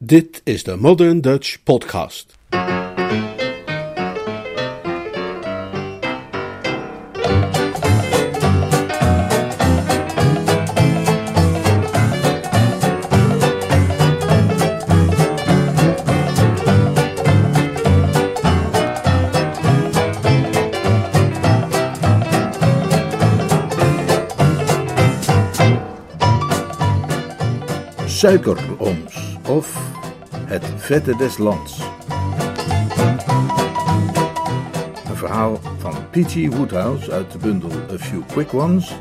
Dit is de Modern Dutch Podcast. Suikerooms of Het vette des lands. Een verhaal van P.G. Woodhouse uit de bundel A Few Quick Ones.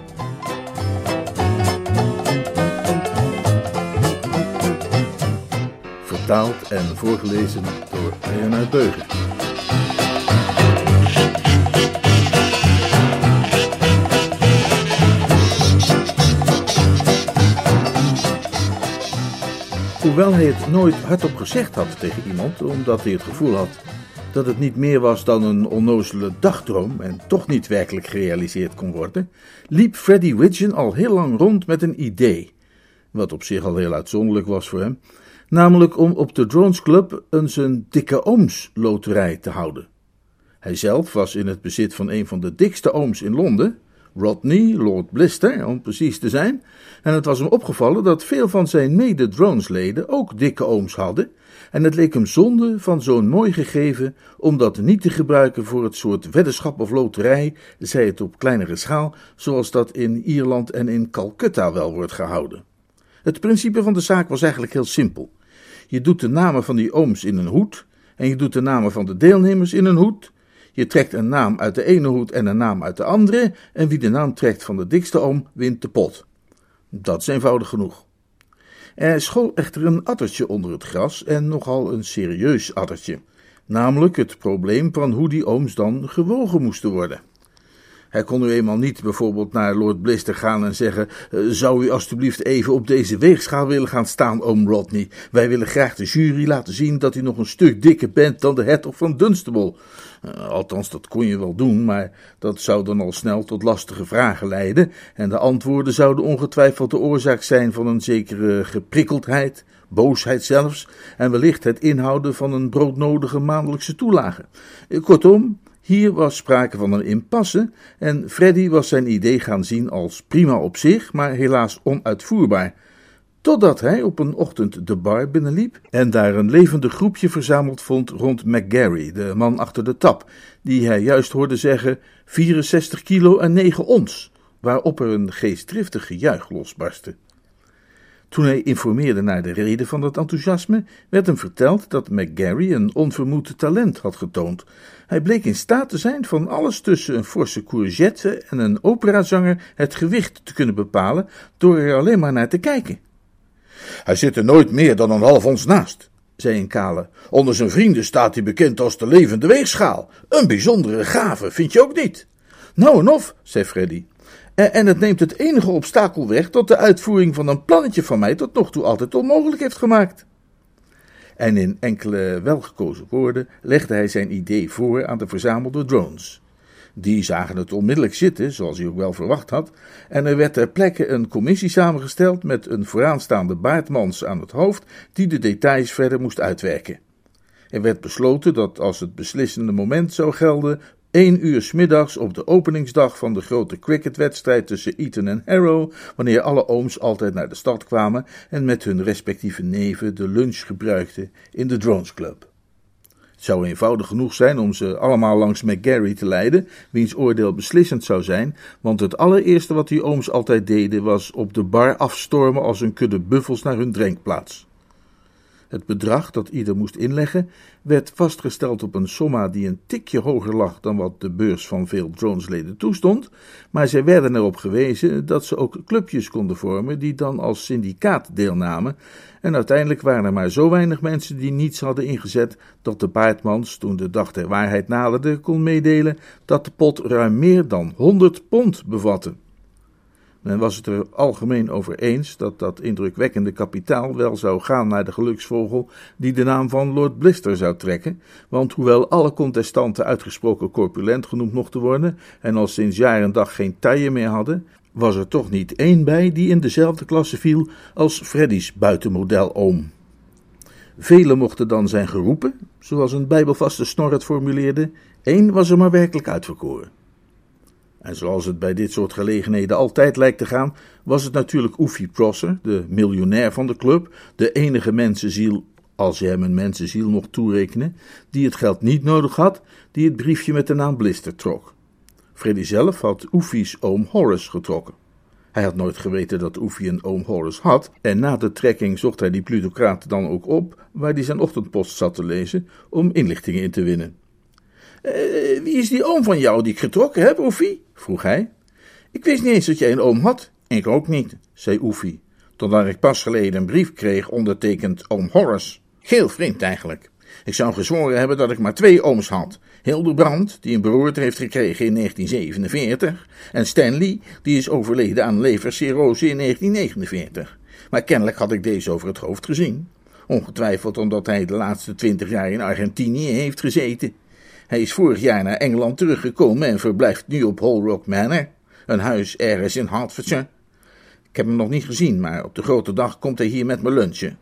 Vertaald en voorgelezen door Leonard Beuger. Hoewel hij het nooit hardop gezegd had tegen iemand, omdat hij het gevoel had dat het niet meer was dan een onnozele dagdroom en toch niet werkelijk gerealiseerd kon worden, liep Freddy Widgeon al heel lang rond met een idee, wat op zich al heel uitzonderlijk was voor hem, namelijk om op de Drones Club een dikke ooms loterij te houden. Hij zelf was in het bezit van een van de dikste ooms in Londen, Rodney, Lord Blister, om precies te zijn, en het was hem opgevallen dat veel van zijn mede-dronesleden ook dikke ooms hadden, en het leek hem zonde van zo'n mooi gegeven om dat niet te gebruiken voor het soort weddenschap of loterij, zij het op kleinere schaal, zoals dat in Ierland en in Calcutta wel wordt gehouden. Het principe van de zaak was eigenlijk heel simpel. Je doet de namen van die ooms in een hoed, en je doet de namen van de deelnemers in een hoed, je trekt een naam uit de ene hoed en een naam uit de andere, en wie de naam trekt van de dikste oom, wint de pot. Dat is eenvoudig genoeg. Er school echter een addertje onder het gras, en nogal een serieus addertje, namelijk het probleem van hoe die ooms dan gewogen moesten worden. Hij kon nu eenmaal niet bijvoorbeeld naar Lord Blister gaan en zeggen: eh, Zou u alstublieft even op deze weegschaal willen gaan staan, oom Rodney? Wij willen graag de jury laten zien dat u nog een stuk dikker bent dan de hertog van Dunstable. Uh, althans, dat kon je wel doen, maar dat zou dan al snel tot lastige vragen leiden, en de antwoorden zouden ongetwijfeld de oorzaak zijn van een zekere geprikkeldheid, boosheid zelfs, en wellicht het inhouden van een broodnodige maandelijkse toelage. Uh, kortom, hier was sprake van een impasse en Freddy was zijn idee gaan zien als prima op zich, maar helaas onuitvoerbaar. Totdat hij op een ochtend de bar binnenliep en daar een levendig groepje verzameld vond rond McGarry, de man achter de tap, die hij juist hoorde zeggen 64 kilo en 9 ons, waarop er een geestdriftig gejuich losbarstte. Toen hij informeerde naar de reden van dat enthousiasme, werd hem verteld dat McGarry een onvermoed talent had getoond. Hij bleek in staat te zijn van alles tussen een forse courgette en een operazanger het gewicht te kunnen bepalen door er alleen maar naar te kijken. Hij zit er nooit meer dan een half ons naast, zei een kale. Onder zijn vrienden staat hij bekend als de levende weegschaal. Een bijzondere gave, vind je ook niet? Nou en of, zei Freddy. En het neemt het enige obstakel weg tot de uitvoering van een plannetje van mij tot nog toe altijd onmogelijk heeft gemaakt. En in enkele welgekozen woorden legde hij zijn idee voor aan de verzamelde drones. Die zagen het onmiddellijk zitten, zoals hij ook wel verwacht had, en er werd ter plekke een commissie samengesteld met een vooraanstaande baardmans aan het hoofd, die de details verder moest uitwerken. Er werd besloten dat als het beslissende moment zou gelden, één uur s middags op de openingsdag van de grote cricketwedstrijd tussen Eton en Harrow, wanneer alle ooms altijd naar de stad kwamen en met hun respectieve neven de lunch gebruikten in de Drones Club. Het zou eenvoudig genoeg zijn om ze allemaal langs McGarry te leiden, wiens oordeel beslissend zou zijn, want het allereerste wat die ooms altijd deden was op de bar afstormen als een kudde buffels naar hun drinkplaats. Het bedrag dat ieder moest inleggen werd vastgesteld op een somma die een tikje hoger lag dan wat de beurs van veel Jonesleden toestond, maar zij werden erop gewezen dat ze ook clubjes konden vormen die dan als syndicaat deelnamen, en uiteindelijk waren er maar zo weinig mensen die niets hadden ingezet dat de paardmans, toen de dag der waarheid naderde, kon meedelen dat de pot ruim meer dan honderd pond bevatte. Men was het er algemeen over eens dat dat indrukwekkende kapitaal wel zou gaan naar de geluksvogel die de naam van Lord Blister zou trekken, want hoewel alle contestanten uitgesproken corpulent genoemd mochten worden en al sinds jaar en dag geen taille meer hadden, was er toch niet één bij die in dezelfde klasse viel als Freddy's buitenmodel oom. Velen mochten dan zijn geroepen, zoals een bijbelvaste snor het formuleerde. Eén was er maar werkelijk uitverkoren. En zoals het bij dit soort gelegenheden altijd lijkt te gaan, was het natuurlijk Oefie Prosser, de miljonair van de club, de enige mensenziel, als je hem een mensenziel mocht toerekenen, die het geld niet nodig had, die het briefje met de naam Blister trok. Freddy zelf had Oefie's oom Horace getrokken. Hij had nooit geweten dat Oefie een oom Horace had, en na de trekking zocht hij die plutocraat dan ook op, waar hij zijn ochtendpost zat te lezen, om inlichtingen in te winnen. Uh, wie is die oom van jou die ik getrokken heb, Oefie? vroeg hij. Ik wist niet eens dat jij een oom had. Ik ook niet, zei Oefie, totdat ik pas geleden een brief kreeg ondertekend oom Horace. Heel vreemd eigenlijk. Ik zou gezworen hebben dat ik maar twee ooms had. Hildebrand, die een beroerte heeft gekregen in 1947, en Stanley, die is overleden aan levercirrose in 1949. Maar kennelijk had ik deze over het hoofd gezien. Ongetwijfeld omdat hij de laatste twintig jaar in Argentinië heeft gezeten. Hij is vorig jaar naar Engeland teruggekomen en verblijft nu op Hall Rock Manor, een huis ergens in Hertfordshire. Ik heb hem nog niet gezien, maar op de grote dag komt hij hier met me lunchen.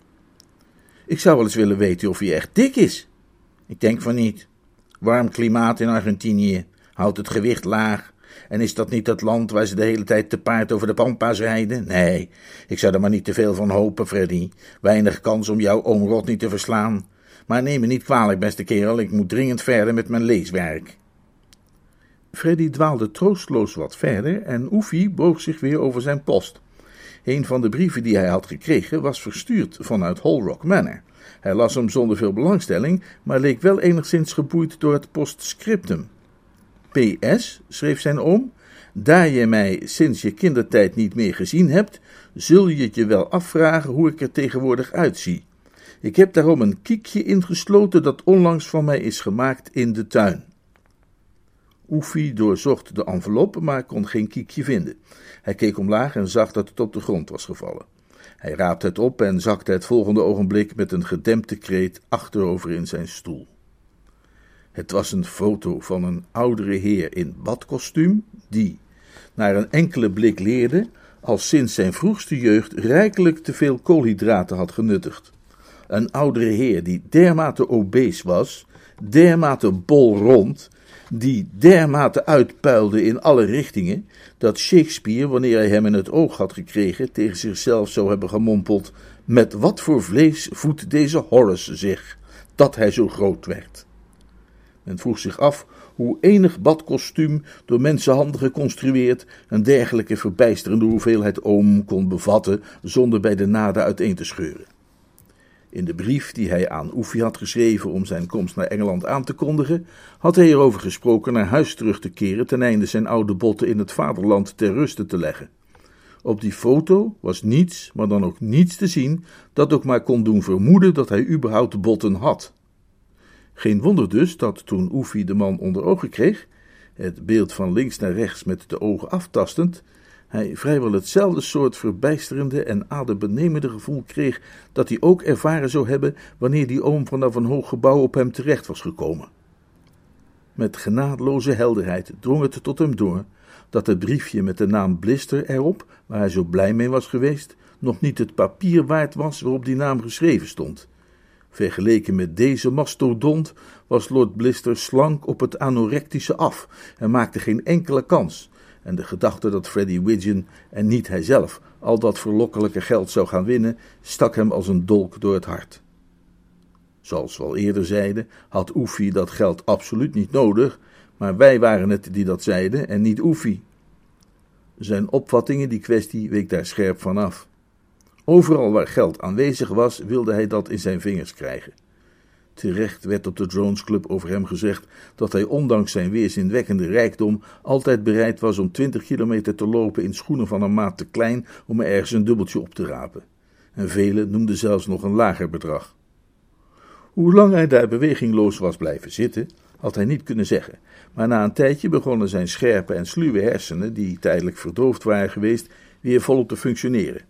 Ik zou wel eens willen weten of hij echt dik is. Ik denk van niet. Warm klimaat in Argentinië, houdt het gewicht laag. En is dat niet het land waar ze de hele tijd te paard over de pampas rijden? Nee, ik zou er maar niet te veel van hopen, Freddy. Weinig kans om jouw oom Rodney te verslaan. Maar neem me niet kwalijk, beste kerel, ik moet dringend verder met mijn leeswerk. Freddy dwaalde troosteloos wat verder en Oefie boog zich weer over zijn post. Een van de brieven die hij had gekregen was verstuurd vanuit Rock Manor. Hij las hem zonder veel belangstelling, maar leek wel enigszins geboeid door het postscriptum. PS, schreef zijn oom, daar je mij sinds je kindertijd niet meer gezien hebt, zul je je wel afvragen hoe ik er tegenwoordig uitzie. Ik heb daarom een kiekje ingesloten dat onlangs van mij is gemaakt in de tuin. Oefie doorzocht de envelop, maar kon geen kiekje vinden. Hij keek omlaag en zag dat het op de grond was gevallen. Hij raapte het op en zakte het volgende ogenblik met een gedempte kreet achterover in zijn stoel. Het was een foto van een oudere heer in badkostuum, die, naar een enkele blik leerde, al sinds zijn vroegste jeugd rijkelijk te veel koolhydraten had genuttigd. Een oudere heer die dermate obese was, dermate bolrond die dermate uitpuilde in alle richtingen, dat Shakespeare, wanneer hij hem in het oog had gekregen, tegen zichzelf zou hebben gemompeld: Met wat voor vlees voedt deze Horace zich, dat hij zo groot werd? Men vroeg zich af hoe enig badkostuum door mensenhanden geconstrueerd een dergelijke verbijsterende hoeveelheid oom kon bevatten zonder bij de naden uiteen te scheuren. In de brief die hij aan Oefie had geschreven om zijn komst naar Engeland aan te kondigen, had hij erover gesproken naar huis terug te keren ten einde zijn oude botten in het vaderland ter ruste te leggen. Op die foto was niets, maar dan ook niets te zien dat ook maar kon doen vermoeden dat hij überhaupt botten had. Geen wonder dus dat toen Oefie de man onder ogen kreeg, het beeld van links naar rechts met de ogen aftastend, hij vrijwel hetzelfde soort verbijsterende en adembenemende gevoel kreeg dat hij ook ervaren zou hebben wanneer die oom vanaf een hoog gebouw op hem terecht was gekomen. Met genadeloze helderheid drong het tot hem door dat het briefje met de naam Blister erop, waar hij zo blij mee was geweest, nog niet het papier waard was waarop die naam geschreven stond. Vergeleken met deze mastodont was Lord Blister slank op het anorectische af en maakte geen enkele kans, en de gedachte dat Freddy Widgeon en niet hijzelf al dat verlokkelijke geld zou gaan winnen, stak hem als een dolk door het hart. Zoals we al eerder zeiden, had Oefie dat geld absoluut niet nodig, maar wij waren het die dat zeiden en niet Oefie. Zijn opvatting in die kwestie week daar scherp van af. Overal waar geld aanwezig was, wilde hij dat in zijn vingers krijgen. Terecht werd op de Drones Club over hem gezegd dat hij ondanks zijn weerzinwekkende rijkdom altijd bereid was om 20 kilometer te lopen in schoenen van een maat te klein om er ergens een dubbeltje op te rapen. En velen noemden zelfs nog een lager bedrag. Hoe lang hij daar bewegingloos was blijven zitten, had hij niet kunnen zeggen, maar na een tijdje begonnen zijn scherpe en sluwe hersenen, die tijdelijk verdoofd waren geweest, weer volop te functioneren.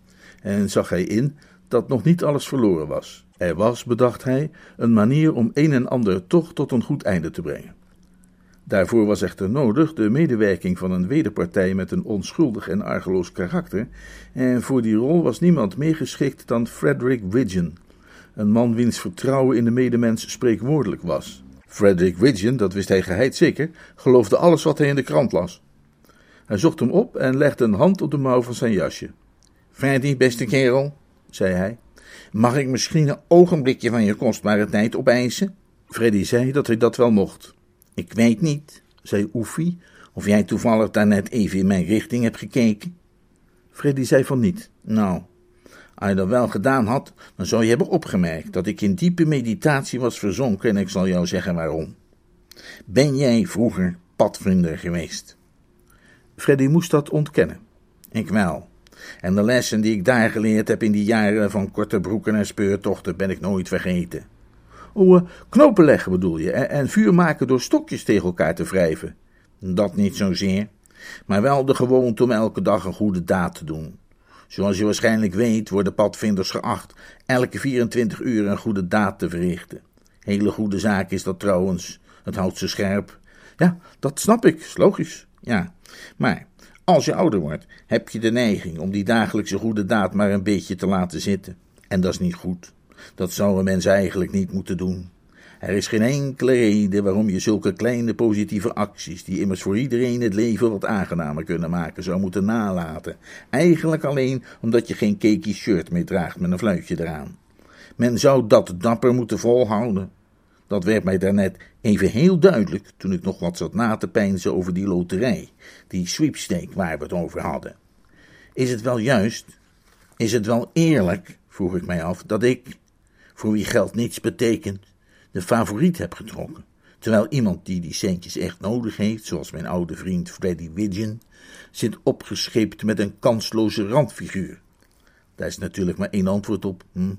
En zag hij in dat nog niet alles verloren was. Er was, bedacht hij, een manier om een en ander toch tot een goed einde te brengen. Daarvoor was echter nodig de medewerking van een wederpartij met een onschuldig en argeloos karakter, en voor die rol was niemand meer geschikt dan Frederick Widgeon, Een man wiens vertrouwen in de medemens spreekwoordelijk was. Frederick Widgeon, dat wist hij geheid zeker, geloofde alles wat hij in de krant las. Hij zocht hem op en legde een hand op de mouw van zijn jasje. Freddy, beste kerel, zei hij, mag ik misschien een ogenblikje van je kostbare tijd opeisen? Freddy zei dat hij dat wel mocht. Ik weet niet, zei Oefie, of jij toevallig daarnet even in mijn richting hebt gekeken. Freddy zei van niet. Nou, als je dat wel gedaan had, dan zou je hebben opgemerkt dat ik in diepe meditatie was verzonken en ik zal jou zeggen waarom. Ben jij vroeger padvinder geweest? Freddy moest dat ontkennen. Ik wel. En de lessen die ik daar geleerd heb in die jaren van korte broeken en speurtochten ben ik nooit vergeten. Oh, knopen leggen bedoel je, en vuur maken door stokjes tegen elkaar te wrijven. Dat niet zozeer, maar wel de gewoonte om elke dag een goede daad te doen. Zoals je waarschijnlijk weet, worden padvinders geacht elke 24 uur een goede daad te verrichten. Hele goede zaak is dat trouwens. Het houdt ze scherp. Ja, dat snap ik, is logisch. Ja, maar als je ouder wordt, heb je de neiging om die dagelijkse goede daad maar een beetje te laten zitten. En dat is niet goed. Dat zou een mens eigenlijk niet moeten doen. Er is geen enkele reden waarom je zulke kleine positieve acties, die immers voor iedereen het leven wat aangenamer kunnen maken, zou moeten nalaten. Eigenlijk alleen omdat je geen cakey shirt meer draagt met een fluitje eraan. Men zou dat dapper moeten volhouden. Dat werd mij daarnet even heel duidelijk toen ik nog wat zat na te peinzen over die loterij, die sweepstake waar we het over hadden. Is het wel juist, is het wel eerlijk, vroeg ik mij af, dat ik, voor wie geld niets betekent, de favoriet heb getrokken. Terwijl iemand die die centjes echt nodig heeft, zoals mijn oude vriend Freddy Widgeon, zit opgescheept met een kansloze randfiguur. Daar is natuurlijk maar één antwoord op. Hm,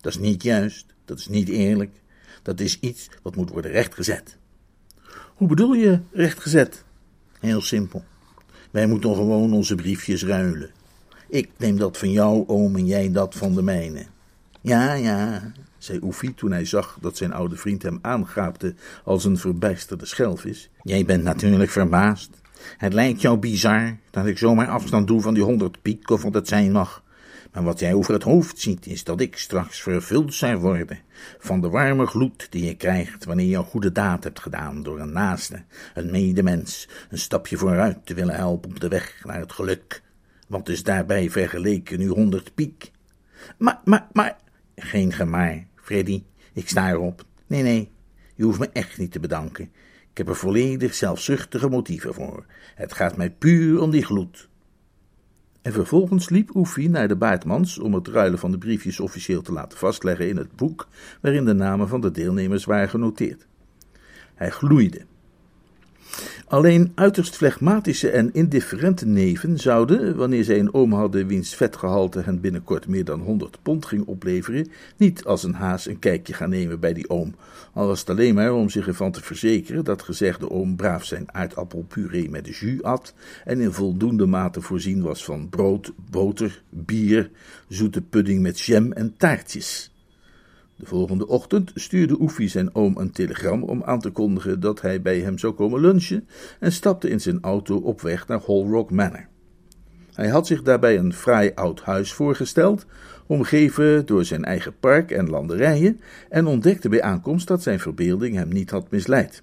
dat is niet juist, dat is niet eerlijk, dat is iets wat moet worden rechtgezet. Hoe bedoel je rechtgezet? Heel simpel. Wij moeten gewoon onze briefjes ruilen. Ik neem dat van jou, oom, en jij dat van de mijne. Ja, ja, zei Oefie toen hij zag dat zijn oude vriend hem aangaapte als een verbijsterde schelvis. Jij bent natuurlijk verbaasd. Het lijkt jou bizar dat ik zomaar afstand doe van die honderd piek of wat het zijn mag. Maar wat jij over het hoofd ziet, is dat ik straks vervuld zou worden van de warme gloed die je krijgt wanneer je een goede daad hebt gedaan door een naaste, een medemens, een stapje vooruit te willen helpen op de weg naar het geluk. Wat is daarbij vergeleken nu honderd piek? Maar, maar, maar, geen gemaar, Freddy, ik sta erop. Nee, nee, je hoeft me echt niet te bedanken. Ik heb er volledig zelfzuchtige motieven voor. Het gaat mij puur om die gloed. En vervolgens liep Oefie naar de baardmans om het ruilen van de briefjes officieel te laten vastleggen in het boek waarin de namen van de deelnemers waren genoteerd. Hij gloeide. Alleen uiterst flegmatische en indifferente neven zouden, wanneer zij een oom hadden wiens vetgehalte hen binnenkort meer dan honderd pond ging opleveren, niet als een haas een kijkje gaan nemen bij die oom, al was het alleen maar om zich ervan te verzekeren dat gezegde oom braaf zijn aardappelpuree met de jus at en in voldoende mate voorzien was van brood, boter, bier, zoete pudding met jam en taartjes. De volgende ochtend stuurde Oefie zijn oom een telegram om aan te kondigen dat hij bij hem zou komen lunchen en stapte in zijn auto op weg naar Hallrock Manor. Hij had zich daarbij een fraai oud huis voorgesteld, omgeven door zijn eigen park en landerijen, en ontdekte bij aankomst dat zijn verbeelding hem niet had misleid.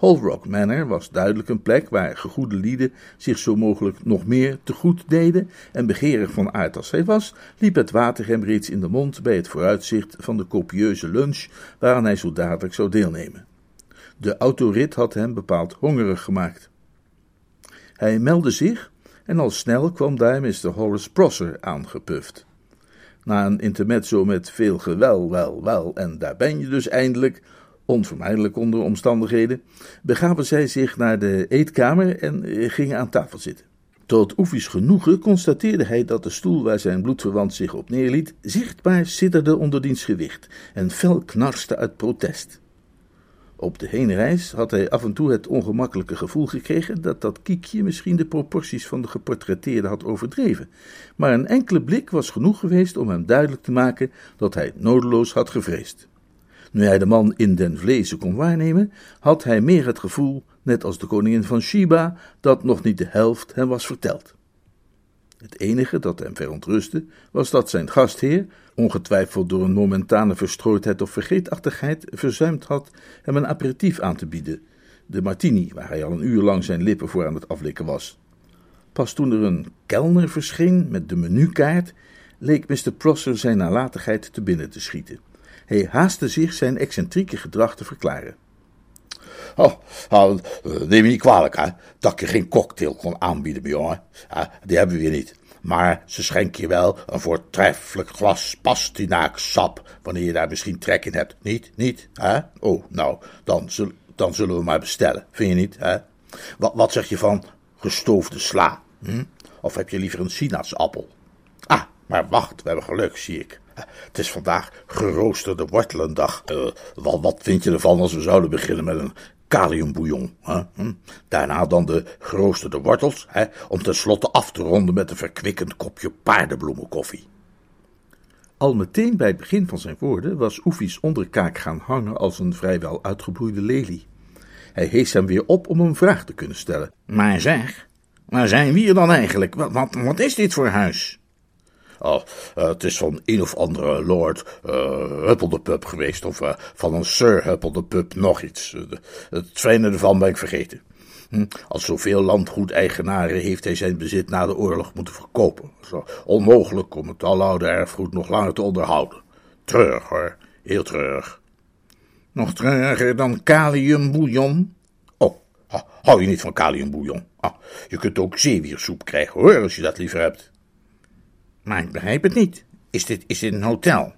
Holrock Manor was duidelijk een plek waar gegoede lieden zich zo mogelijk nog meer te goed deden, en begeerig van aard als hij was, liep het water hem reeds in de mond bij het vooruitzicht van de copieuze lunch waaraan hij zo dadelijk zou deelnemen. De autorit had hem bepaald hongerig gemaakt. Hij meldde zich en al snel kwam daar Mr. Horace Prosser aangepuft. Na een intermezzo met veel gewel, wel, wel, en daar ben je dus eindelijk, onvermijdelijk onder omstandigheden, begaven zij zich naar de eetkamer en eh, gingen aan tafel zitten. Tot Oefis genoegen constateerde hij dat de stoel waar zijn bloedverwant zich op neerliet zichtbaar sidderde onder diens gewicht en fel knarste uit protest. Op de heenreis had hij af en toe het ongemakkelijke gevoel gekregen dat dat kiekje misschien de proporties van de geportretteerde had overdreven, maar een enkele blik was genoeg geweest om hem duidelijk te maken dat hij nodeloos had gevreesd. Nu hij de man in den vlezen kon waarnemen, had hij meer het gevoel, net als de koningin van Sheba, dat nog niet de helft hem was verteld. Het enige dat hem verontrustte was dat zijn gastheer, ongetwijfeld door een momentane verstrooidheid of vergeetachtigheid, verzuimd had hem een aperitief aan te bieden, de martini, waar hij al een uur lang zijn lippen voor aan het aflikken was. Pas toen er een kelner verscheen met de menukaart, leek Mr. Prosser zijn nalatigheid te binnen te schieten. Hij haastte zich zijn excentrieke gedrag te verklaren. Oh, oh, neem me niet kwalijk, hè, dat je geen cocktail kon aanbieden, mijn jongen. die hebben we hier niet. Maar ze schenken je wel een voortreffelijk glas pastinaaksap, wanneer je daar misschien trek in hebt. Niet? Niet? Hè? Oh, nou, dan, dan zullen we maar bestellen. Vind je niet? Hè? Wat, wat zeg je van gestoofde sla? Hm? Of heb je liever een sinaasappel? Ah, maar wacht, we hebben geluk, zie ik. Het is vandaag geroosterde wortelendag. Uh, wat, wat vind je ervan als we zouden beginnen met een kaliumbouillon? Hè? Hm? Daarna dan de geroosterde wortels, hè? om tenslotte af te ronden met een verkwikkend kopje paardenbloemenkoffie. Al meteen bij het begin van zijn woorden was Oefie's onderkaak gaan hangen als een vrijwel uitgebloeide lelie. Hij hees hem weer op om een vraag te kunnen stellen. Maar zeg, waar zijn we hier dan eigenlijk? Wat, wat is dit voor huis? Oh, het is van een of andere Lord uh, geweest, of uh, van een Sir Huppel de Pup nog iets. het fijne ervan ben ik vergeten. Hm? Als zoveel landgoedeigenaren heeft hij zijn bezit na de oorlog moeten verkopen. Zo onmogelijk om het aloude erfgoed nog langer te onderhouden. Treurig hoor, heel treurig. Nog treuriger dan kaliumbouillon? Oh, hou je niet van kaliumbouillon? Ah, je kunt ook zeewiersoep krijgen hoor, als je dat liever hebt. Maar ik begrijp het niet. Is dit, is dit een hotel?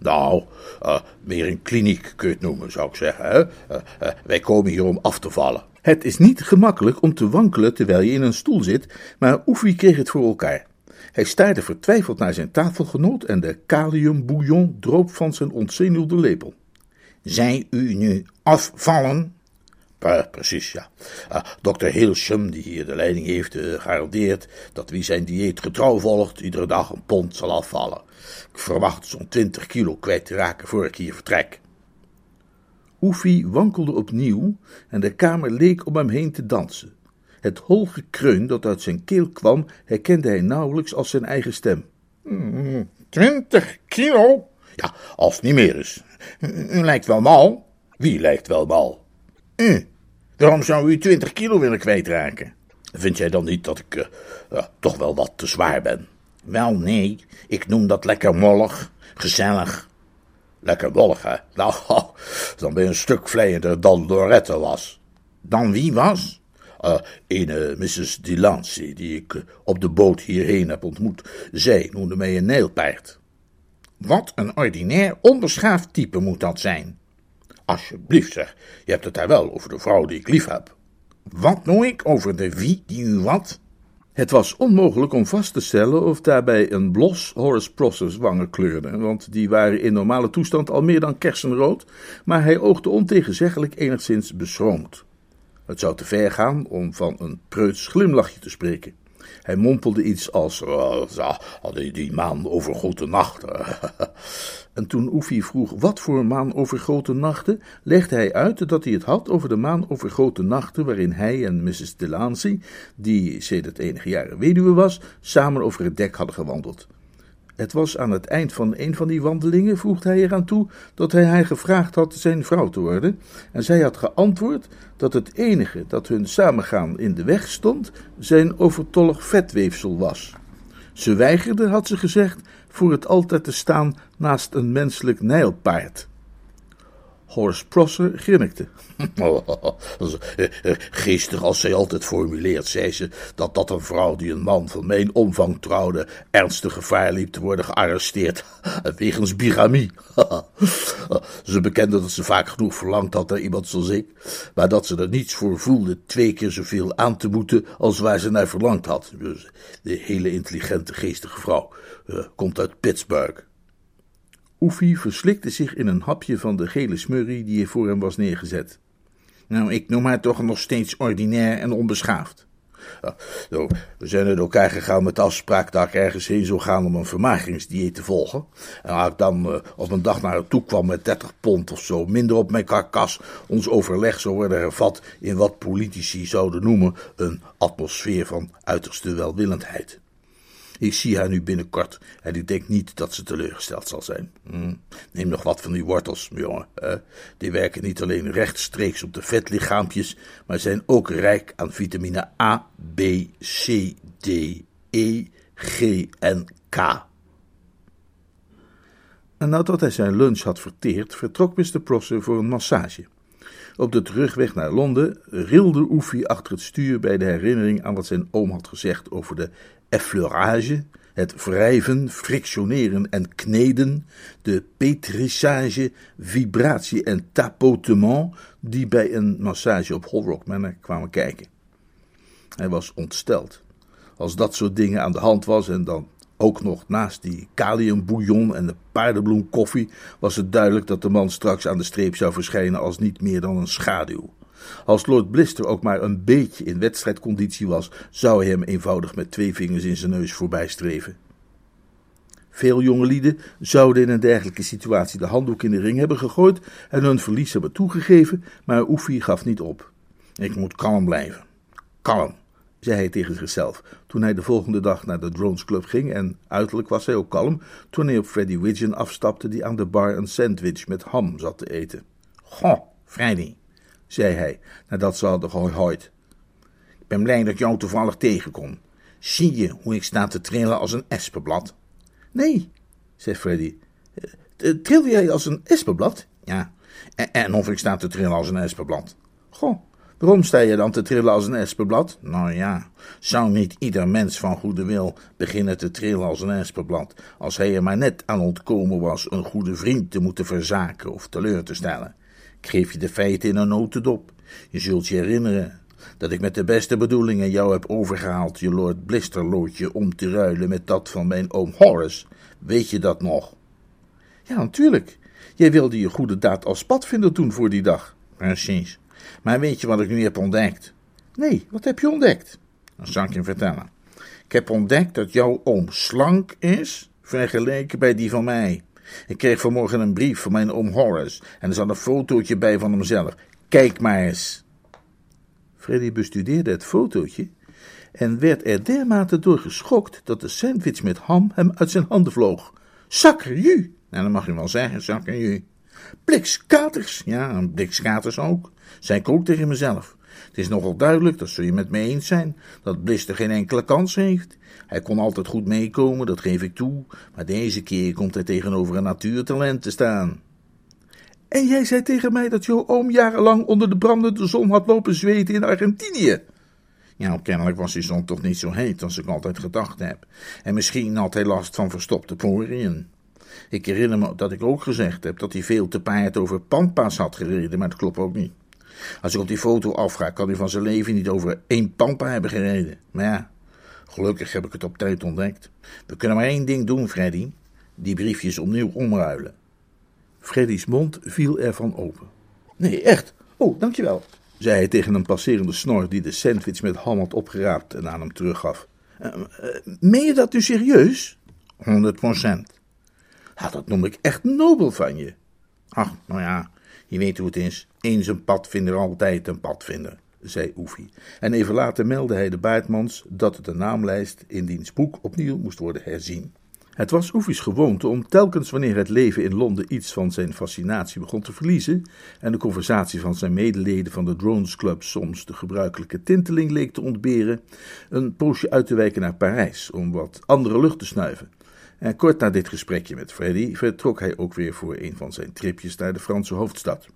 Nou, uh, meer een kliniek kun je het noemen, zou ik zeggen. Uh, uh, wij komen hier om af te vallen. Het is niet gemakkelijk om te wankelen terwijl je in een stoel zit, maar Oefie kreeg het voor elkaar. Hij staarde vertwijfeld naar zijn tafelgenoot en de kaliumbouillon droop van zijn ontzenuwde lepel. Zij u nu afvallen? Uh, precies, ja. Uh, Dr. Hilsham, die hier de leiding heeft, uh, garandeert dat wie zijn dieet getrouw volgt, iedere dag een pond zal afvallen. Ik verwacht zo'n 20 kilo kwijt te raken voor ik hier vertrek. Oefie wankelde opnieuw en de kamer leek om hem heen te dansen. Het hol gekreun dat uit zijn keel kwam, herkende hij nauwelijks als zijn eigen stem. Mm, twintig kilo? Ja, als het niet meer is. U lijkt wel mal. Wie lijkt wel mal? U. Waarom zou u 20 kilo willen kwijtraken? Vind jij dan niet dat ik uh, toch wel wat te zwaar ben? Wel, nee. Ik noem dat lekker mollig, gezellig. Lekker mollig, hè? Nou, dan ben je een stuk vleiender dan Lorette was. Dan wie was? Uh, ene Mrs. Delancey, die ik op de boot hierheen heb ontmoet. Zij noemde mij een nijlpaard. Wat een ordinair, onbeschaafd type moet dat zijn. Alsjeblieft zeg, je hebt het daar wel over de vrouw die ik lief heb. Wat noem ik over de wie die u wat? Het was onmogelijk om vast te stellen of daarbij een blos Horace Prosser's wangen kleurde, want die waren in normale toestand al meer dan kersenrood, maar hij oogde ontegenzeggelijk enigszins beschroomd. Het zou te ver gaan om van een preuts glimlachje te spreken. Hij mompelde iets als, uh, die, maan overgoten nachten. en toen Oefie vroeg wat voor maan overgoten nachten, legde hij uit dat hij het had over de maan overgoten nachten waarin hij en Mrs. Delancey, die sedert enige jaren weduwe was, samen over het dek hadden gewandeld. Het was aan het eind van een van die wandelingen, voegde hij eraan toe, dat hij haar gevraagd had zijn vrouw te worden, en zij had geantwoord dat het enige dat hun samengaan in de weg stond, zijn overtollig vetweefsel was. Ze weigerde, had ze gezegd, voor het altijd te staan naast een menselijk nijlpaard. Horace Prosser grinnikte. Geestig als zij altijd formuleert, zei ze, dat dat een vrouw die een man van mijn omvang trouwde, ernstig gevaar liep te worden gearresteerd, wegens bigamie. ze bekende dat ze vaak genoeg verlangd had naar iemand zoals ik, maar dat ze er niets voor voelde twee keer zoveel aan te moeten als waar ze naar verlangd had. Dus de hele intelligente, geestige vrouw komt uit Pittsburgh. Oefie verslikte zich in een hapje van de gele smurrie die voor hem was neergezet. Nou, ik noem haar toch nog steeds ordinair en onbeschaafd. Nou, we zijn uit elkaar gegaan met de afspraak dat ik ergens heen zou gaan om een vermageringsdieet te volgen. En als ik dan uh, op een dag naar haar toe kwam met 30 pond of zo minder op mijn karkas, ons overleg zou worden hervat in wat politici zouden noemen een atmosfeer van uiterste welwillendheid. Ik zie haar nu binnenkort en ik denk niet dat ze teleurgesteld zal zijn. Hm. Neem nog wat van die wortels, jongen. Die werken niet alleen rechtstreeks op de vetlichaampjes, maar zijn ook rijk aan vitamine A, B, C, D, E, G en K. En nadat hij zijn lunch had verteerd, vertrok Mr. Prosser voor een massage. Op de terugweg naar Londen rilde Oefie achter het stuur bij de herinnering aan wat zijn oom had gezegd over de effleurage, het wrijven, frictioneren en kneden, de petrissage, vibratie en tapotement die bij een massage op Hall Rock Manor kwamen kijken. Hij was ontsteld. Als dat soort dingen aan de hand was en dan ook nog naast die kaliumbouillon en de paardenbloemkoffie was het duidelijk dat de man straks aan de streep zou verschijnen als niet meer dan een schaduw. Als Lord Blister ook maar een beetje in wedstrijdconditie was, zou hij hem eenvoudig met twee vingers in zijn neus voorbij streven. Veel jonge lieden zouden in een dergelijke situatie de handdoek in de ring hebben gegooid en hun verlies hebben toegegeven, maar Oefie gaf niet op. Ik moet kalm blijven. Kalm zei hij tegen zichzelf toen hij de volgende dag naar de Drones Club ging en uiterlijk was hij ook kalm toen hij op Freddy Widgeon afstapte die aan de bar een sandwich met ham zat te eten. Goh, Freddy, zei hij nadat ze hadden gehooid. Ik ben blij dat ik jou toevallig tegenkom. Zie je hoe ik sta te trillen als een espenblad? Nee, zei Freddy. Eh, tril jij als een espenblad? Ja, en, en of ik sta te trillen als een espenblad. Goh, Waarom sta je dan te trillen als een espenblad? Nou ja, zou niet ieder mens van goede wil beginnen te trillen als een espenblad, als hij er maar net aan ontkomen was een goede vriend te moeten verzaken of teleur te stellen? Ik geef je de feiten in een notendop. Je zult je herinneren dat ik met de beste bedoelingen jou heb overgehaald je Lord Blisterloodje om te ruilen met dat van mijn oom Horace. Weet je dat nog? Ja, natuurlijk. Jij wilde je goede daad als padvinder doen voor die dag. Precies. Maar weet je wat ik nu heb ontdekt? Nee, wat heb je ontdekt? Dat zal ik je vertellen. Ik heb ontdekt dat jouw oom slank is, vergeleken bij die van mij. Ik kreeg vanmorgen een brief van mijn oom Horace en er zat een fotootje bij van hemzelf. Kijk maar eens. Freddy bestudeerde het fotootje en werd er dermate door geschokt dat de sandwich met ham hem uit zijn handen vloog. Sakkerju! Nou, dat mag je wel zeggen, sakkerju. Blikskaters, ja, een blikskaters ook zei ik tegen mezelf. Het is nogal duidelijk, dat zul je met me eens zijn, dat Blister geen enkele kans heeft. Hij kon altijd goed meekomen, dat geef ik toe, maar deze keer komt hij tegenover een natuurtalent te staan. En jij zei tegen mij dat jouw oom jarenlang onder de brandende zon had lopen zweten in Argentinië. Ja, kennelijk was die zon toch niet zo heet als ik altijd gedacht heb. En misschien had hij last van verstopte poriën. Ik herinner me dat ik ook gezegd heb dat hij veel te paard over pampas had gereden, maar dat klopt ook niet. Als ik op die foto afga, kan hij van zijn leven niet over één pampa hebben gereden. Maar ja, gelukkig heb ik het op tijd ontdekt. We kunnen maar één ding doen, Freddy. Die briefjes opnieuw omruilen. Freddy's mond viel ervan open. Nee, echt. Oh, dankjewel, zei hij tegen een passerende snor die de sandwich met ham had opgeraapt en aan hem teruggaf. Uh, uh, meen je dat nu serieus? 100 procent. Ja, dat noem ik echt nobel van je. Ach, nou ja, je weet hoe het is. Eens een padvinder, altijd een padvinder, zei Oefie. En even later meldde hij de baardmans dat de naamlijst in diens boek opnieuw moest worden herzien. Het was Oefie's gewoonte om telkens wanneer het leven in Londen iets van zijn fascinatie begon te verliezen en de conversatie van zijn medeleden van de Drones Club soms de gebruikelijke tinteling leek te ontberen, een poosje uit te wijken naar Parijs om wat andere lucht te snuiven. En kort na dit gesprekje met Freddy vertrok hij ook weer voor een van zijn tripjes naar de Franse hoofdstad.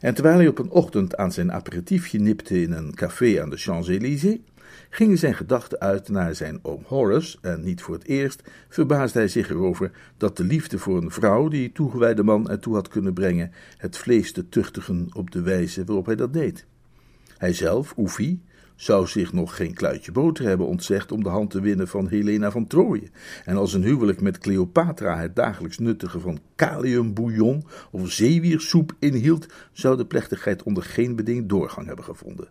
En terwijl hij op een ochtend aan zijn aperitiefje nipte in een café aan de Champs-Élysées, gingen zijn gedachten uit naar zijn oom Horace, en niet voor het eerst verbaasde hij zich erover dat de liefde voor een vrouw die toegewijde man ertoe had kunnen brengen het vlees te tuchtigen op de wijze waarop hij dat deed. Hij zelf, Oefie, zou zich nog geen kluitje boter hebben ontzegd om de hand te winnen van Helena van Troje. En als een huwelijk met Cleopatra het dagelijks nuttige van kaliumbouillon of zeewiersoep inhield, zou de plechtigheid onder geen beding doorgang hebben gevonden.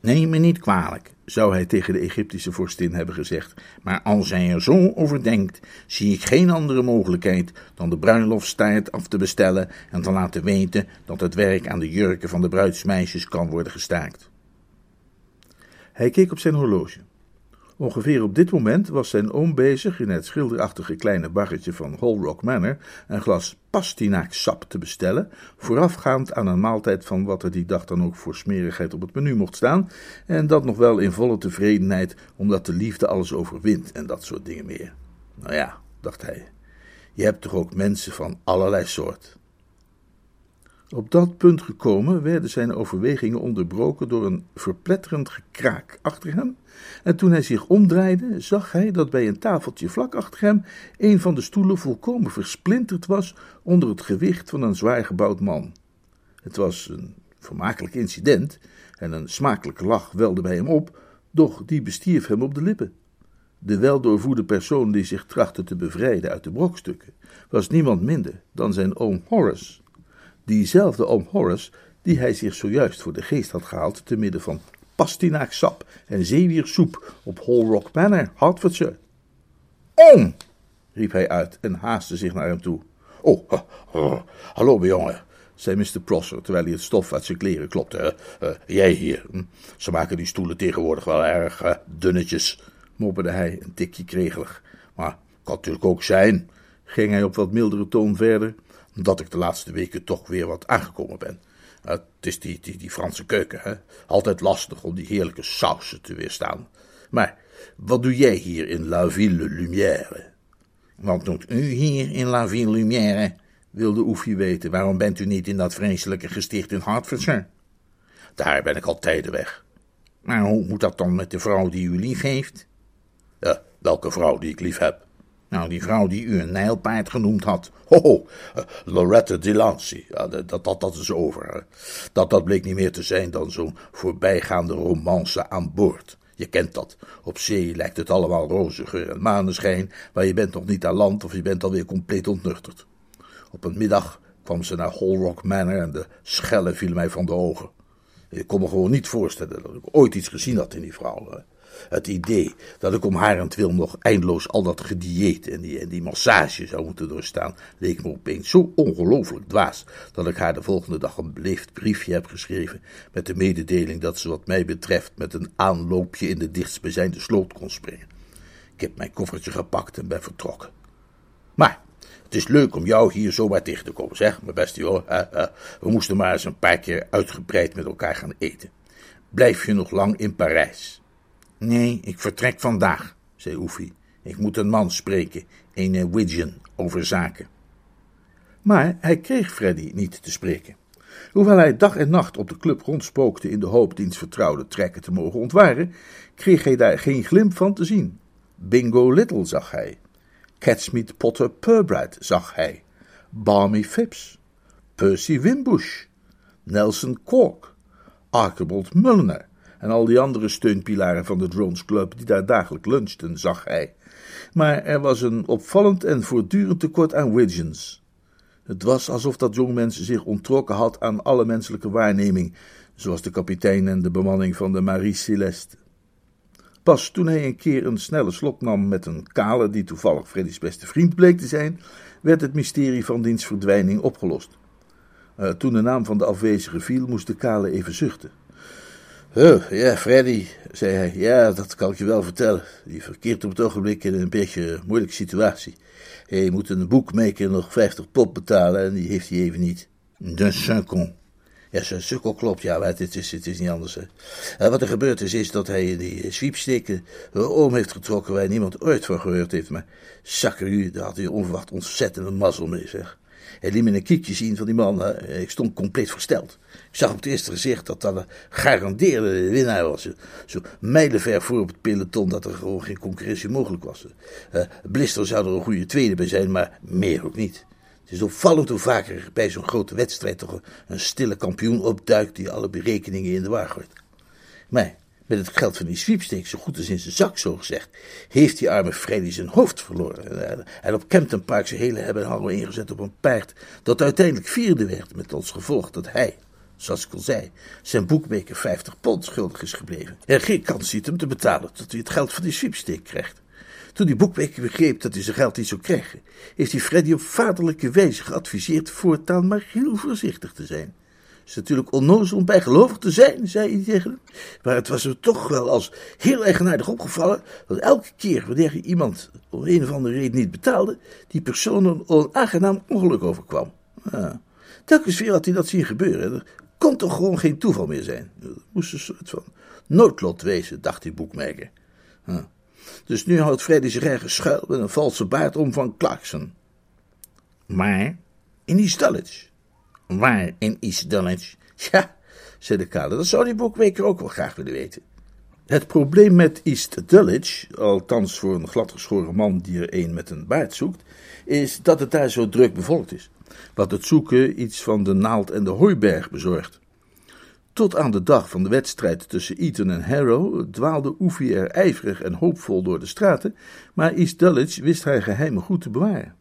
Neem me niet kwalijk, zou hij tegen de Egyptische vorstin hebben gezegd, maar als hij er zo over denkt, zie ik geen andere mogelijkheid dan de bruiloftstaart af te bestellen en te laten weten dat het werk aan de jurken van de bruidsmeisjes kan worden gestaakt. Hij keek op zijn horloge. Ongeveer op dit moment was zijn oom bezig in het schilderachtige kleine barretje van Holrock Manor een glas pastinaaksap te bestellen, voorafgaand aan een maaltijd van wat er die dag dan ook voor smerigheid op het menu mocht staan, en dat nog wel in volle tevredenheid, omdat de liefde alles overwint en dat soort dingen meer. Nou ja, dacht hij, je hebt toch ook mensen van allerlei soort. Op dat punt gekomen werden zijn overwegingen onderbroken door een verpletterend gekraak achter hem, en toen hij zich omdraaide, zag hij dat bij een tafeltje vlak achter hem een van de stoelen volkomen versplinterd was onder het gewicht van een zwaar gebouwd man. Het was een vermakelijk incident, en een smakelijke lach welde bij hem op, doch die bestierf hem op de lippen. De weldoorvoede persoon die zich trachtte te bevrijden uit de brokstukken, was niemand minder dan zijn oom Horace diezelfde oom Horace die hij zich zojuist voor de geest had gehaald te midden van pastinaaksap en zeewiersoep op Hall Rock Manor, Hertfordshire. Oom! riep hij uit en haastte zich naar hem toe. Oh, hallo jongen, zei Mr. Prosser, terwijl hij het stof uit zijn kleren klopte. Uh, jij hier. Hm? Ze maken die stoelen tegenwoordig wel erg dunnetjes, mopperde hij, een tikje kregelig. Maar kan natuurlijk ook zijn, ging hij op wat mildere toon verder, dat ik de laatste weken toch weer wat aangekomen ben. Het is die, die, die Franse keuken, hè? Altijd lastig om die heerlijke sausen te weerstaan. Maar wat doe jij hier in La Ville Lumière? Wat doet u hier in La Ville Lumière? wilde Oefie weten. Waarom bent u niet in dat vreselijke gesticht in Hertfordshire? Daar ben ik al tijden weg. Maar hoe moet dat dan met de vrouw die u lief heeft? Ja, welke vrouw die ik lief heb? Nou, die vrouw die u een nijlpaard genoemd had. Ho, uh, Loretta Delancey. Dat, dat, dat is over. Dat, dat bleek niet meer te zijn dan zo'n voorbijgaande romance aan boord. Je kent dat. Op zee lijkt het allemaal roze geur en maneschijn, maar je bent nog niet aan land of je bent alweer compleet ontnuchterd. Op een middag kwam ze naar Rock Manor en de schellen vielen mij van de ogen. Ik kon me gewoon niet voorstellen dat ik ooit iets gezien had in die vrouw. Het idee dat ik om harentwil nog eindeloos al dat gedieet en die, en die massage zou moeten doorstaan, leek me opeens zo ongelooflijk dwaas, dat ik haar de volgende dag een beleefd briefje heb geschreven met de mededeling dat ze wat mij betreft met een aanloopje in de dichtstbijzijnde sloot kon springen. Ik heb mijn koffertje gepakt en ben vertrokken. Maar het is leuk om jou hier zomaar tegen te komen, zeg, mijn beste joh. we moesten maar eens een paar keer uitgebreid met elkaar gaan eten. Blijf je nog lang in Parijs? Nee, ik vertrek vandaag, zei Oefie. Ik moet een man spreken, een Widgeon, over zaken. Maar hij kreeg Freddy niet te spreken. Hoewel hij dag en nacht op de club rondspookte in de hoop diens vertrouwde trekken te mogen ontwaren, kreeg hij daar geen glimp van te zien. Bingo Little zag hij. Catsmeet Potter Purbright zag hij. Barmy Phipps. Percy Wimbush. Nelson Cork. Archibald Mulliner en al die andere steunpilaren van de Drones Club die daar dagelijks lunchten, zag hij. Maar er was een opvallend en voortdurend tekort aan Widgeons. Het was alsof dat jongmens zich onttrokken had aan alle menselijke waarneming, zoals de kapitein en de bemanning van de Marie Celeste. Pas toen hij een keer een snelle slok nam met een kale die toevallig Freddy's beste vriend bleek te zijn, werd het mysterie van diens verdwijning opgelost. Uh, toen de naam van de afwezige viel, moest de kale even zuchten. Oh, ja, Freddy, zei hij. Ja, dat kan ik je wel vertellen. Die verkeert op het ogenblik in een beetje moeilijke situatie. Hij moet een boekmaker nog 50 pop betalen en die heeft hij even niet. De sukkel. Ja, zijn sukkel klopt, ja, maar het is, het is niet anders. Hè. wat er gebeurd is, is dat hij die sweepsteken oom heeft getrokken waar niemand ooit van gehoord heeft. Maar u, daar had hij onverwacht ontzettende mazzel mee, zeg. Hij liet me een kiekje zien van die man. Ik stond compleet versteld. Ik zag op het eerste gezicht dat dat een gegarandeerde winnaar was. Zo mijlenver voor op het peloton dat er gewoon geen concurrentie mogelijk was. Blister zou er een goede tweede bij zijn, maar meer ook niet. Het is opvallend hoe vaker bij zo'n grote wedstrijd toch een, stille kampioen opduikt die alle berekeningen in de war gooit. Maar met het geld van die sweepstakes zo goed als in zijn zak, zo gezegd, heeft die arme Freddy zijn hoofd verloren. En op Campton Park zijn hele hebben en ingezet op een paard dat uiteindelijk vierde werd, met als gevolg dat hij, zoals ik al zei, zijn boekmaker 50 pond schuldig is gebleven. Er geen kans ziet hem te betalen tot hij het geld van die sweepstake krijgt. Toen die boekmaker begreep dat hij zijn geld niet zou krijgen, heeft hij Freddy op vaderlijke wijze geadviseerd voortaan maar heel voorzichtig te zijn. Is natuurlijk onnozel om bijgelovig te zijn, zei hij tegen hem. Maar het was hem toch wel als heel eigenaardig opgevallen dat elke keer wanneer iemand om een of andere reden niet betaalde, die persoon een onaangenaam ongeluk overkwam. Ja. Telkens weer had hij dat zien gebeuren. Er kon toch gewoon geen toeval meer zijn. Het moest een soort van noodlot wezen, dacht die boekmaker. Dus nu houdt Freddy zich ergens schuil met een valse baard om van Clarkson. Maar in East Dulwich. Waar in East Dulwich? Ja, zei de kale, dat zou die boekmaker ook wel graag willen weten. Het probleem met East Dulwich, althans voor een gladgeschoren man die er een met een baard zoekt, is dat het daar zo druk bevolkt is. Wat het zoeken iets van de naald en de hooiberg bezorgt. Tot aan de dag van de wedstrijd tussen Eton en Harrow dwaalde Oefie er ijverig en hoopvol door de straten, maar East Dulwich wist haar geheimen goed te bewaren.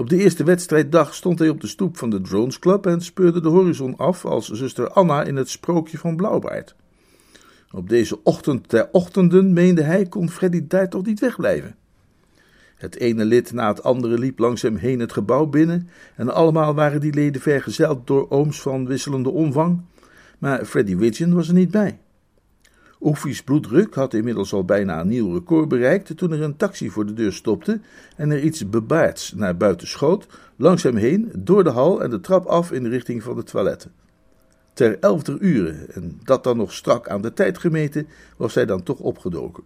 Op de eerste wedstrijddag stond hij op de stoep van de Drones Club en speurde de horizon af als zuster Anna in het sprookje van Blauwbaard. Op deze ochtend der ochtenden, meende hij, kon Freddy daar toch niet wegblijven. Het ene lid na het andere liep langs hem heen het gebouw binnen en allemaal waren die leden vergezeld door ooms van wisselende omvang, maar Freddy Widgeon was er niet bij. Oefie's bloeddruk had inmiddels al bijna een nieuw record bereikt toen er een taxi voor de deur stopte en er iets bebaards naar buiten schoot, langs hem heen, door de hal en de trap af in de richting van de toiletten. Ter elfder uren, en dat dan nog strak aan de tijd gemeten, was hij dan toch opgedoken.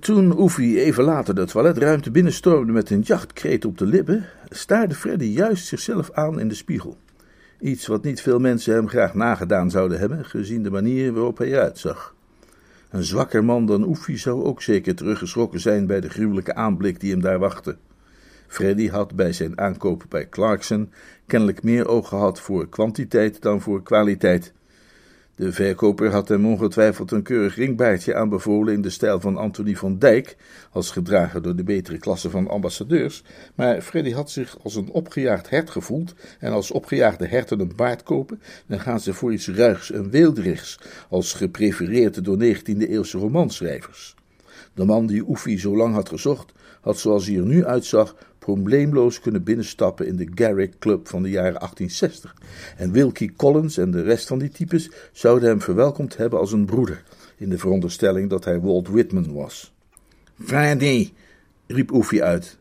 Toen Oefie even later de toiletruimte binnenstormde met een jachtkreet op de lippen, staarde Freddy juist zichzelf aan in de spiegel. Iets wat niet veel mensen hem graag nagedaan zouden hebben, gezien de manier waarop hij eruit zag. Een zwakker man dan Oefie zou ook zeker teruggeschrokken zijn bij de gruwelijke aanblik die hem daar wachtte. Freddy had bij zijn aankoop bij Clarkson kennelijk meer oog gehad voor kwantiteit dan voor kwaliteit. De verkoper had hem ongetwijfeld een keurig ringbaardje aanbevolen in de stijl van Anthony van Dijk, als gedragen door de betere klasse van ambassadeurs, maar Freddy had zich als een opgejaagd hert gevoeld, en als opgejaagde herten een baard kopen, dan gaan ze voor iets ruigs en weelderigs, als geprefereerd door 19e-eeuwse romanschrijvers. De man die Oefie zo lang had gezocht, had zoals hij er nu uitzag probleemloos kunnen binnenstappen in de Garrick Club van de jaren 1860. En Wilkie Collins en de rest van die types zouden hem verwelkomd hebben als een broeder, in de veronderstelling dat hij Walt Whitman was. Freddy, riep Oefie uit.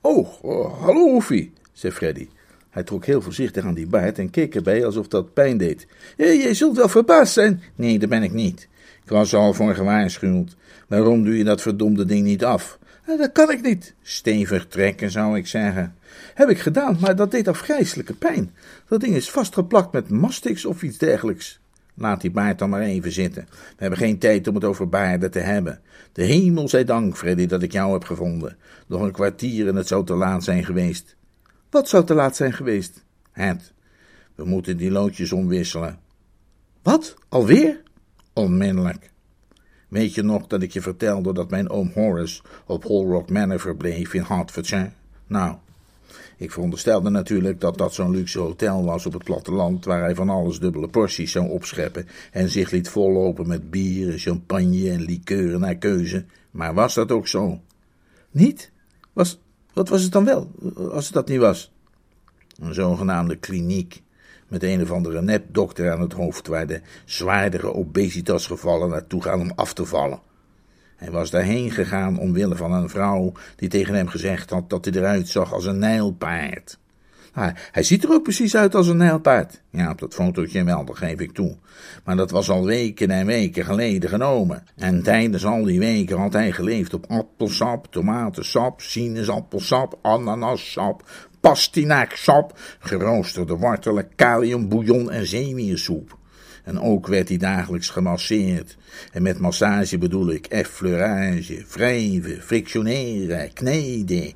Oh, oh, hallo Oefie, zei Freddy. Hij trok heel voorzichtig aan die baard en keek erbij alsof dat pijn deed. Je, zult wel verbaasd zijn. Nee, dat ben ik niet. Ik was al voor gewaarschuwd. Waarom doe je dat verdomde ding niet af? Dat kan ik niet. Stevig trekken, zou ik zeggen. Heb ik gedaan, maar dat deed afgrijselijke pijn. Dat ding is vastgeplakt met mastix of iets dergelijks. Laat die baard dan maar even zitten. We hebben geen tijd om het over baarden te hebben. De hemel zij dank, Freddy, dat ik jou heb gevonden. Nog een kwartier en het zou te laat zijn geweest. Wat zou te laat zijn geweest? Het. We moeten die loodjes omwisselen. Wat? Alweer? Onmiddellijk. Weet je nog dat ik je vertelde dat mijn oom Horace op Rock Manor verbleef in Hertfordshire? Nou, ik veronderstelde natuurlijk dat dat zo'n luxe hotel was op het platteland waar hij van alles dubbele porties zou opscheppen en zich liet vollopen met bier, champagne en likeuren naar keuze. Maar was dat ook zo? Niet? Was, wat was het dan wel, als het dat niet was? Een zogenaamde kliniek met een of andere nepdokter aan het hoofd waar de zwaardere obesitasgevallen naartoe gaan om af te vallen. Hij was daarheen gegaan omwille van een vrouw die tegen hem gezegd had dat hij eruit zag als een nijlpaard. Hij ziet er ook precies uit als een nijlpaard. Ja, op dat fotootje wel, dat geef ik toe. Maar dat was al weken en weken geleden genomen. En tijdens al die weken had hij geleefd op appelsap, tomatensap, sinaasappelsap, ananassap, pastinaaksap, geroosterde wortelen, kaliumbouillon en zeemiersoep. En ook werd hij dagelijks gemasseerd. En met massage bedoel ik effleurage, wrijven, frictioneren, kneden,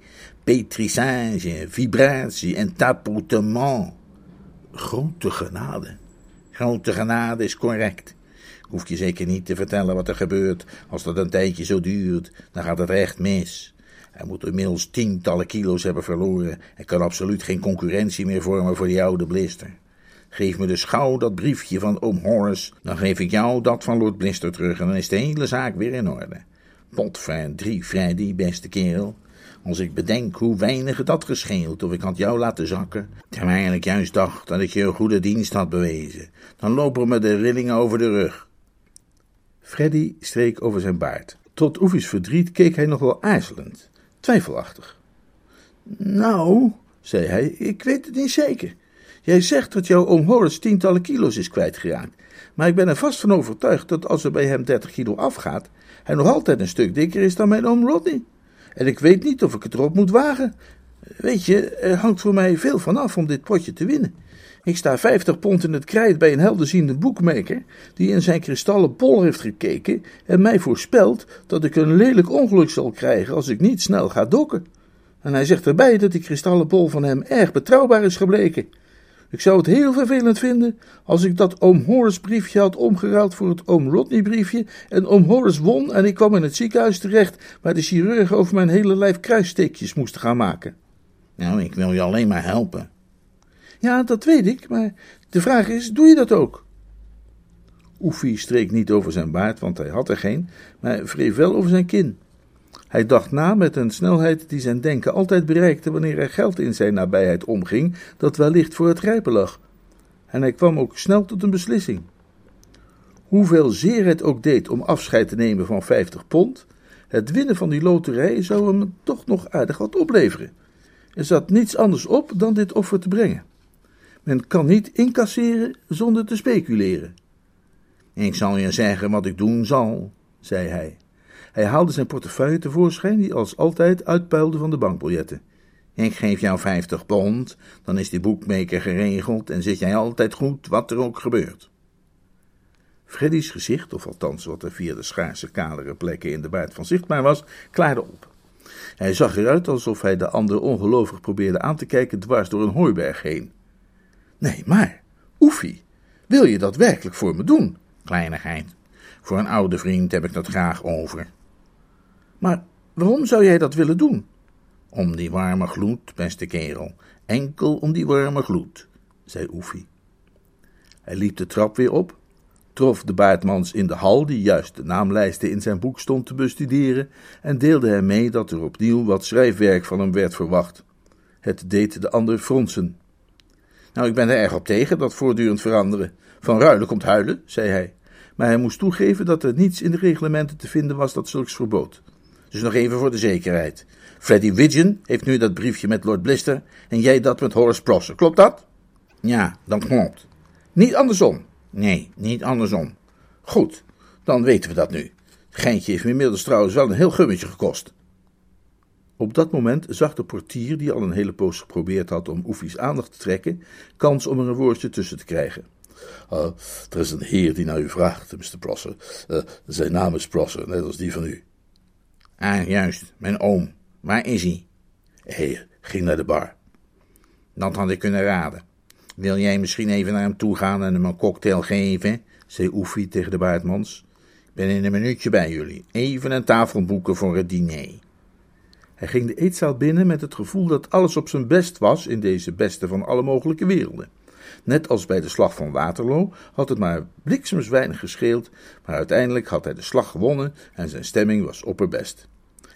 petrissage, vibratie en tapotement. Grote genade. Grote genade is correct. Hoef je zeker niet te vertellen wat er gebeurt. Als dat een tijdje zo duurt, dan gaat het echt mis. Hij moet inmiddels tientallen kilo's hebben verloren en kan absoluut geen concurrentie meer vormen voor die oude Blister. Geef me dus gauw dat briefje van oom Horace, dan geef ik jou dat van Lord Blister terug en dan is de hele zaak weer in orde. Potfijn, drie Freddy, beste kerel. Als ik bedenk hoe weinig het had gescheeld of ik had jou laten zakken, terwijl ik juist dacht dat ik je een goede dienst had bewezen, dan lopen me de rillingen over de rug. Freddy streek over zijn baard. Tot Oefie's verdriet keek hij nog wel aarzelend, twijfelachtig. Nou, zei hij, ik weet het niet zeker. Jij zegt dat jouw oom Horace tientallen kilo's is kwijtgeraakt. Maar ik ben er vast van overtuigd dat als er bij hem 30 kilo afgaat, hij nog altijd een stuk dikker is dan mijn oom Rodney. En ik weet niet of ik het erop moet wagen. Weet je, er hangt voor mij veel van af om dit potje te winnen. Ik sta 50 pond in het krijt bij een helderziende boekmaker, die in zijn kristallen bol heeft gekeken en mij voorspelt dat ik een lelijk ongeluk zal krijgen als ik niet snel ga dokken. En hij zegt erbij dat die kristallen bol van hem erg betrouwbaar is gebleken. Ik zou het heel vervelend vinden als ik dat oom Horace briefje had omgeruild voor het oom Rodney briefje en oom Horace won en ik kwam in het ziekenhuis terecht waar de chirurgen over mijn hele lijf kruissteekjes moesten gaan maken. Nou, ik wil je alleen maar helpen. Ja, dat weet ik, maar de vraag is, doe je dat ook? Oefie streek niet over zijn baard, want hij had er geen, maar wreef wel over zijn kin. Hij dacht na met een snelheid die zijn denken altijd bereikte wanneer er geld in zijn nabijheid omging, dat wellicht voor het rijpen lag. En hij kwam ook snel tot een beslissing. Hoeveel zeer het ook deed om afscheid te nemen van vijftig pond, het winnen van die loterij zou hem toch nog aardig wat opleveren. Er zat niets anders op dan dit offer te brengen. Men kan niet incasseren zonder te speculeren. Ik zal je zeggen wat ik doen zal, zei hij. Hij haalde zijn portefeuille tevoorschijn, die als altijd uitpuilde van de bankbiljetten. Ik geef jou vijftig pond, dan is die boekmaker geregeld en zit jij altijd goed, wat er ook gebeurt. Freddy's gezicht, of althans wat er via de schaarse kalere plekken in de baard van zichtbaar was, klaarde op. Hij zag eruit alsof hij de ander ongelovig probeerde aan te kijken dwars door een hooiberg heen. Nee, maar, Oefie, wil je dat werkelijk voor me doen? Kleinigheid. Voor een oude vriend heb ik dat graag over. Maar waarom zou jij dat willen doen? Om die warme gloed, beste kerel. Enkel om die warme gloed, zei Oefie. Hij liep de trap weer op, trof de baardmans in de hal, die juist de naamlijsten in zijn boek stond te bestuderen, en deelde hem mee dat er opnieuw wat schrijfwerk van hem werd verwacht. Het deed de ander fronsen. Nou, ik ben er erg op tegen, dat voortdurend veranderen. Van ruilen komt huilen, zei hij. Maar hij moest toegeven dat er niets in de reglementen te vinden was dat zulks verbood. Dus nog even voor de zekerheid. Freddy Widgeon heeft nu dat briefje met Lord Blister en jij dat met Horace Prosser. Klopt dat? Ja, dat klopt. Niet andersom? Nee, niet andersom. Goed, dan weten we dat nu. Geintje heeft me inmiddels trouwens wel een heel gummetje gekost. Op dat moment zag de portier, die al een hele poos geprobeerd had om Oefie's aandacht te trekken, kans om er een woordje tussen te krijgen. Uh, er is een heer die naar u vraagt, Mr. Prosser. Uh, zijn naam is Prosser, net als die van u. Ah, juist, mijn oom. Waar is hij? Hij ging naar de bar. Dat had ik kunnen raden. Wil jij misschien even naar hem toe gaan en hem een cocktail geven? zei Oefie tegen de baardmans. Ik ben in een minuutje bij jullie. Even een tafel boeken voor het diner. Hij ging de eetzaal binnen met het gevoel dat alles op zijn best was in deze beste van alle mogelijke werelden. Net als bij de slag van Waterloo had het maar bliksems weinig gescheeld, maar uiteindelijk had hij de slag gewonnen en zijn stemming was opperbest.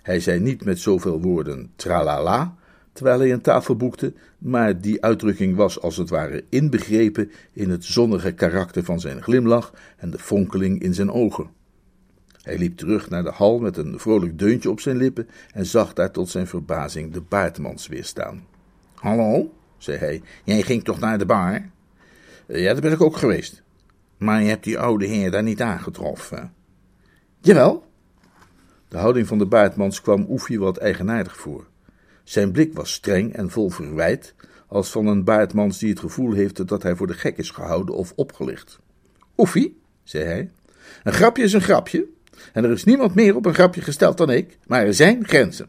Hij zei niet met zoveel woorden tralala, terwijl hij een tafel boekte, maar die uitdrukking was als het ware inbegrepen in het zonnige karakter van zijn glimlach en de fonkeling in zijn ogen. Hij liep terug naar de hal met een vrolijk deuntje op zijn lippen en zag daar tot zijn verbazing de baardmans weer staan. Hallo, zei hij, jij ging toch naar de bar? Ja, daar ben ik ook geweest. Maar je hebt die oude heer daar niet aangetroffen. Jawel. De houding van de baardmans kwam Oefie wat eigenaardig voor. Zijn blik was streng en vol verwijt, als van een baardmans die het gevoel heeft dat hij voor de gek is gehouden of opgelicht. Oefie, zei hij, een grapje is een grapje, en er is niemand meer op een grapje gesteld dan ik, maar er zijn grenzen.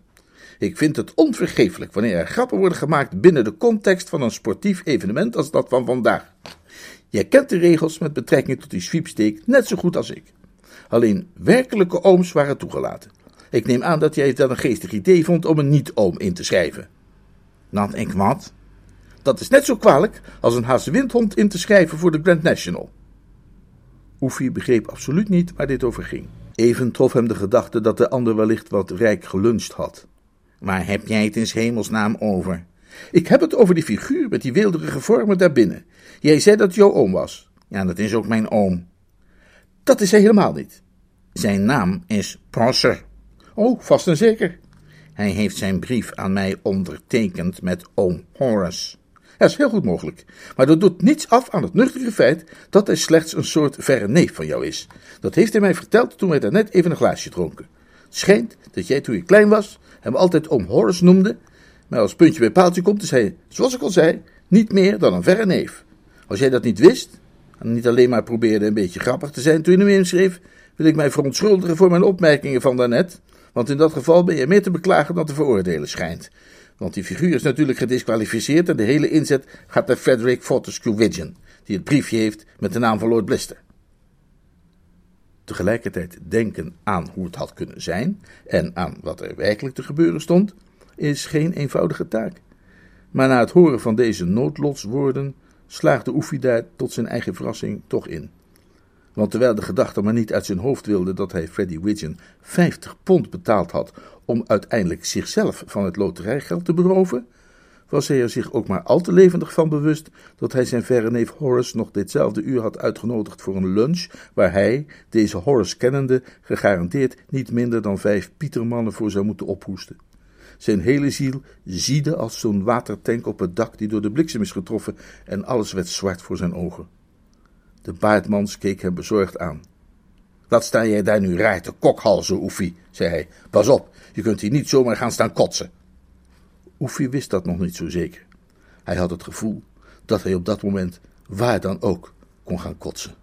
Ik vind het onvergeeflijk wanneer er grappen worden gemaakt binnen de context van een sportief evenement als dat van vandaag. Jij kent de regels met betrekking tot die sweepstake net zo goed als ik. Alleen werkelijke ooms waren toegelaten. Ik neem aan dat jij het wel een geestig idee vond om een niet-oom in te schrijven. Dat ik wat? Dat is net zo kwalijk als een hazewindhond in te schrijven voor de Grand National. Oefie begreep absoluut niet waar dit over ging. Even trof hem de gedachte dat de ander wellicht wat rijk geluncht had. Waar heb jij het in hemelsnaam over? Ik heb het over die figuur met die weelderige vormen daarbinnen. Jij zei dat jouw oom was. Ja, dat is ook mijn oom. Dat is hij helemaal niet. Zijn naam is Prosser. Oh, vast en zeker. Hij heeft zijn brief aan mij ondertekend met oom Horace. Dat is heel goed mogelijk. Maar dat doet niets af aan het nuchtere feit dat hij slechts een soort verre neef van jou is. Dat heeft hij mij verteld toen wij daarnet even een glaasje dronken. Het schijnt dat jij toen je klein was hem altijd oom Horace noemde. Maar als puntje bij paaltje komt, is hij, zoals ik al zei, niet meer dan een verre neef. Als jij dat niet wist, en niet alleen maar probeerde een beetje grappig te zijn toen je hem inschreef, wil ik mij verontschuldigen voor mijn opmerkingen van daarnet. Want in dat geval ben je meer te beklagen dan te veroordelen schijnt. Want die figuur is natuurlijk gedisqualificeerd en de hele inzet gaat naar Frederick Fortescue Widgeon, die het briefje heeft met de naam van Lord Blister. Tegelijkertijd denken aan hoe het had kunnen zijn en aan wat er werkelijk te gebeuren stond, is geen eenvoudige taak. Maar na het horen van deze noodlotswoorden slaagde Oefie daar tot zijn eigen verrassing toch in. Want terwijl de gedachte maar niet uit zijn hoofd wilde dat hij Freddy Widgeon 50 pond betaald had om uiteindelijk zichzelf van het loterijgeld te beroven, was hij er zich ook maar al te levendig van bewust dat hij zijn verre neef Horace nog ditzelfde uur had uitgenodigd voor een lunch, waar hij, deze Horace kennende, gegarandeerd niet minder dan vijf pietermannen voor zou moeten ophoesten. Zijn hele ziel ziede als zo'n watertank op het dak die door de bliksem is getroffen en alles werd zwart voor zijn ogen. De baardmans keek hem bezorgd aan. Wat sta jij daar nu raar te kokhalzen, Oefie, zei hij. Pas op, je kunt hier niet zomaar gaan staan kotsen. Oefie wist dat nog niet zo zeker. Hij had het gevoel dat hij op dat moment waar dan ook kon gaan kotsen.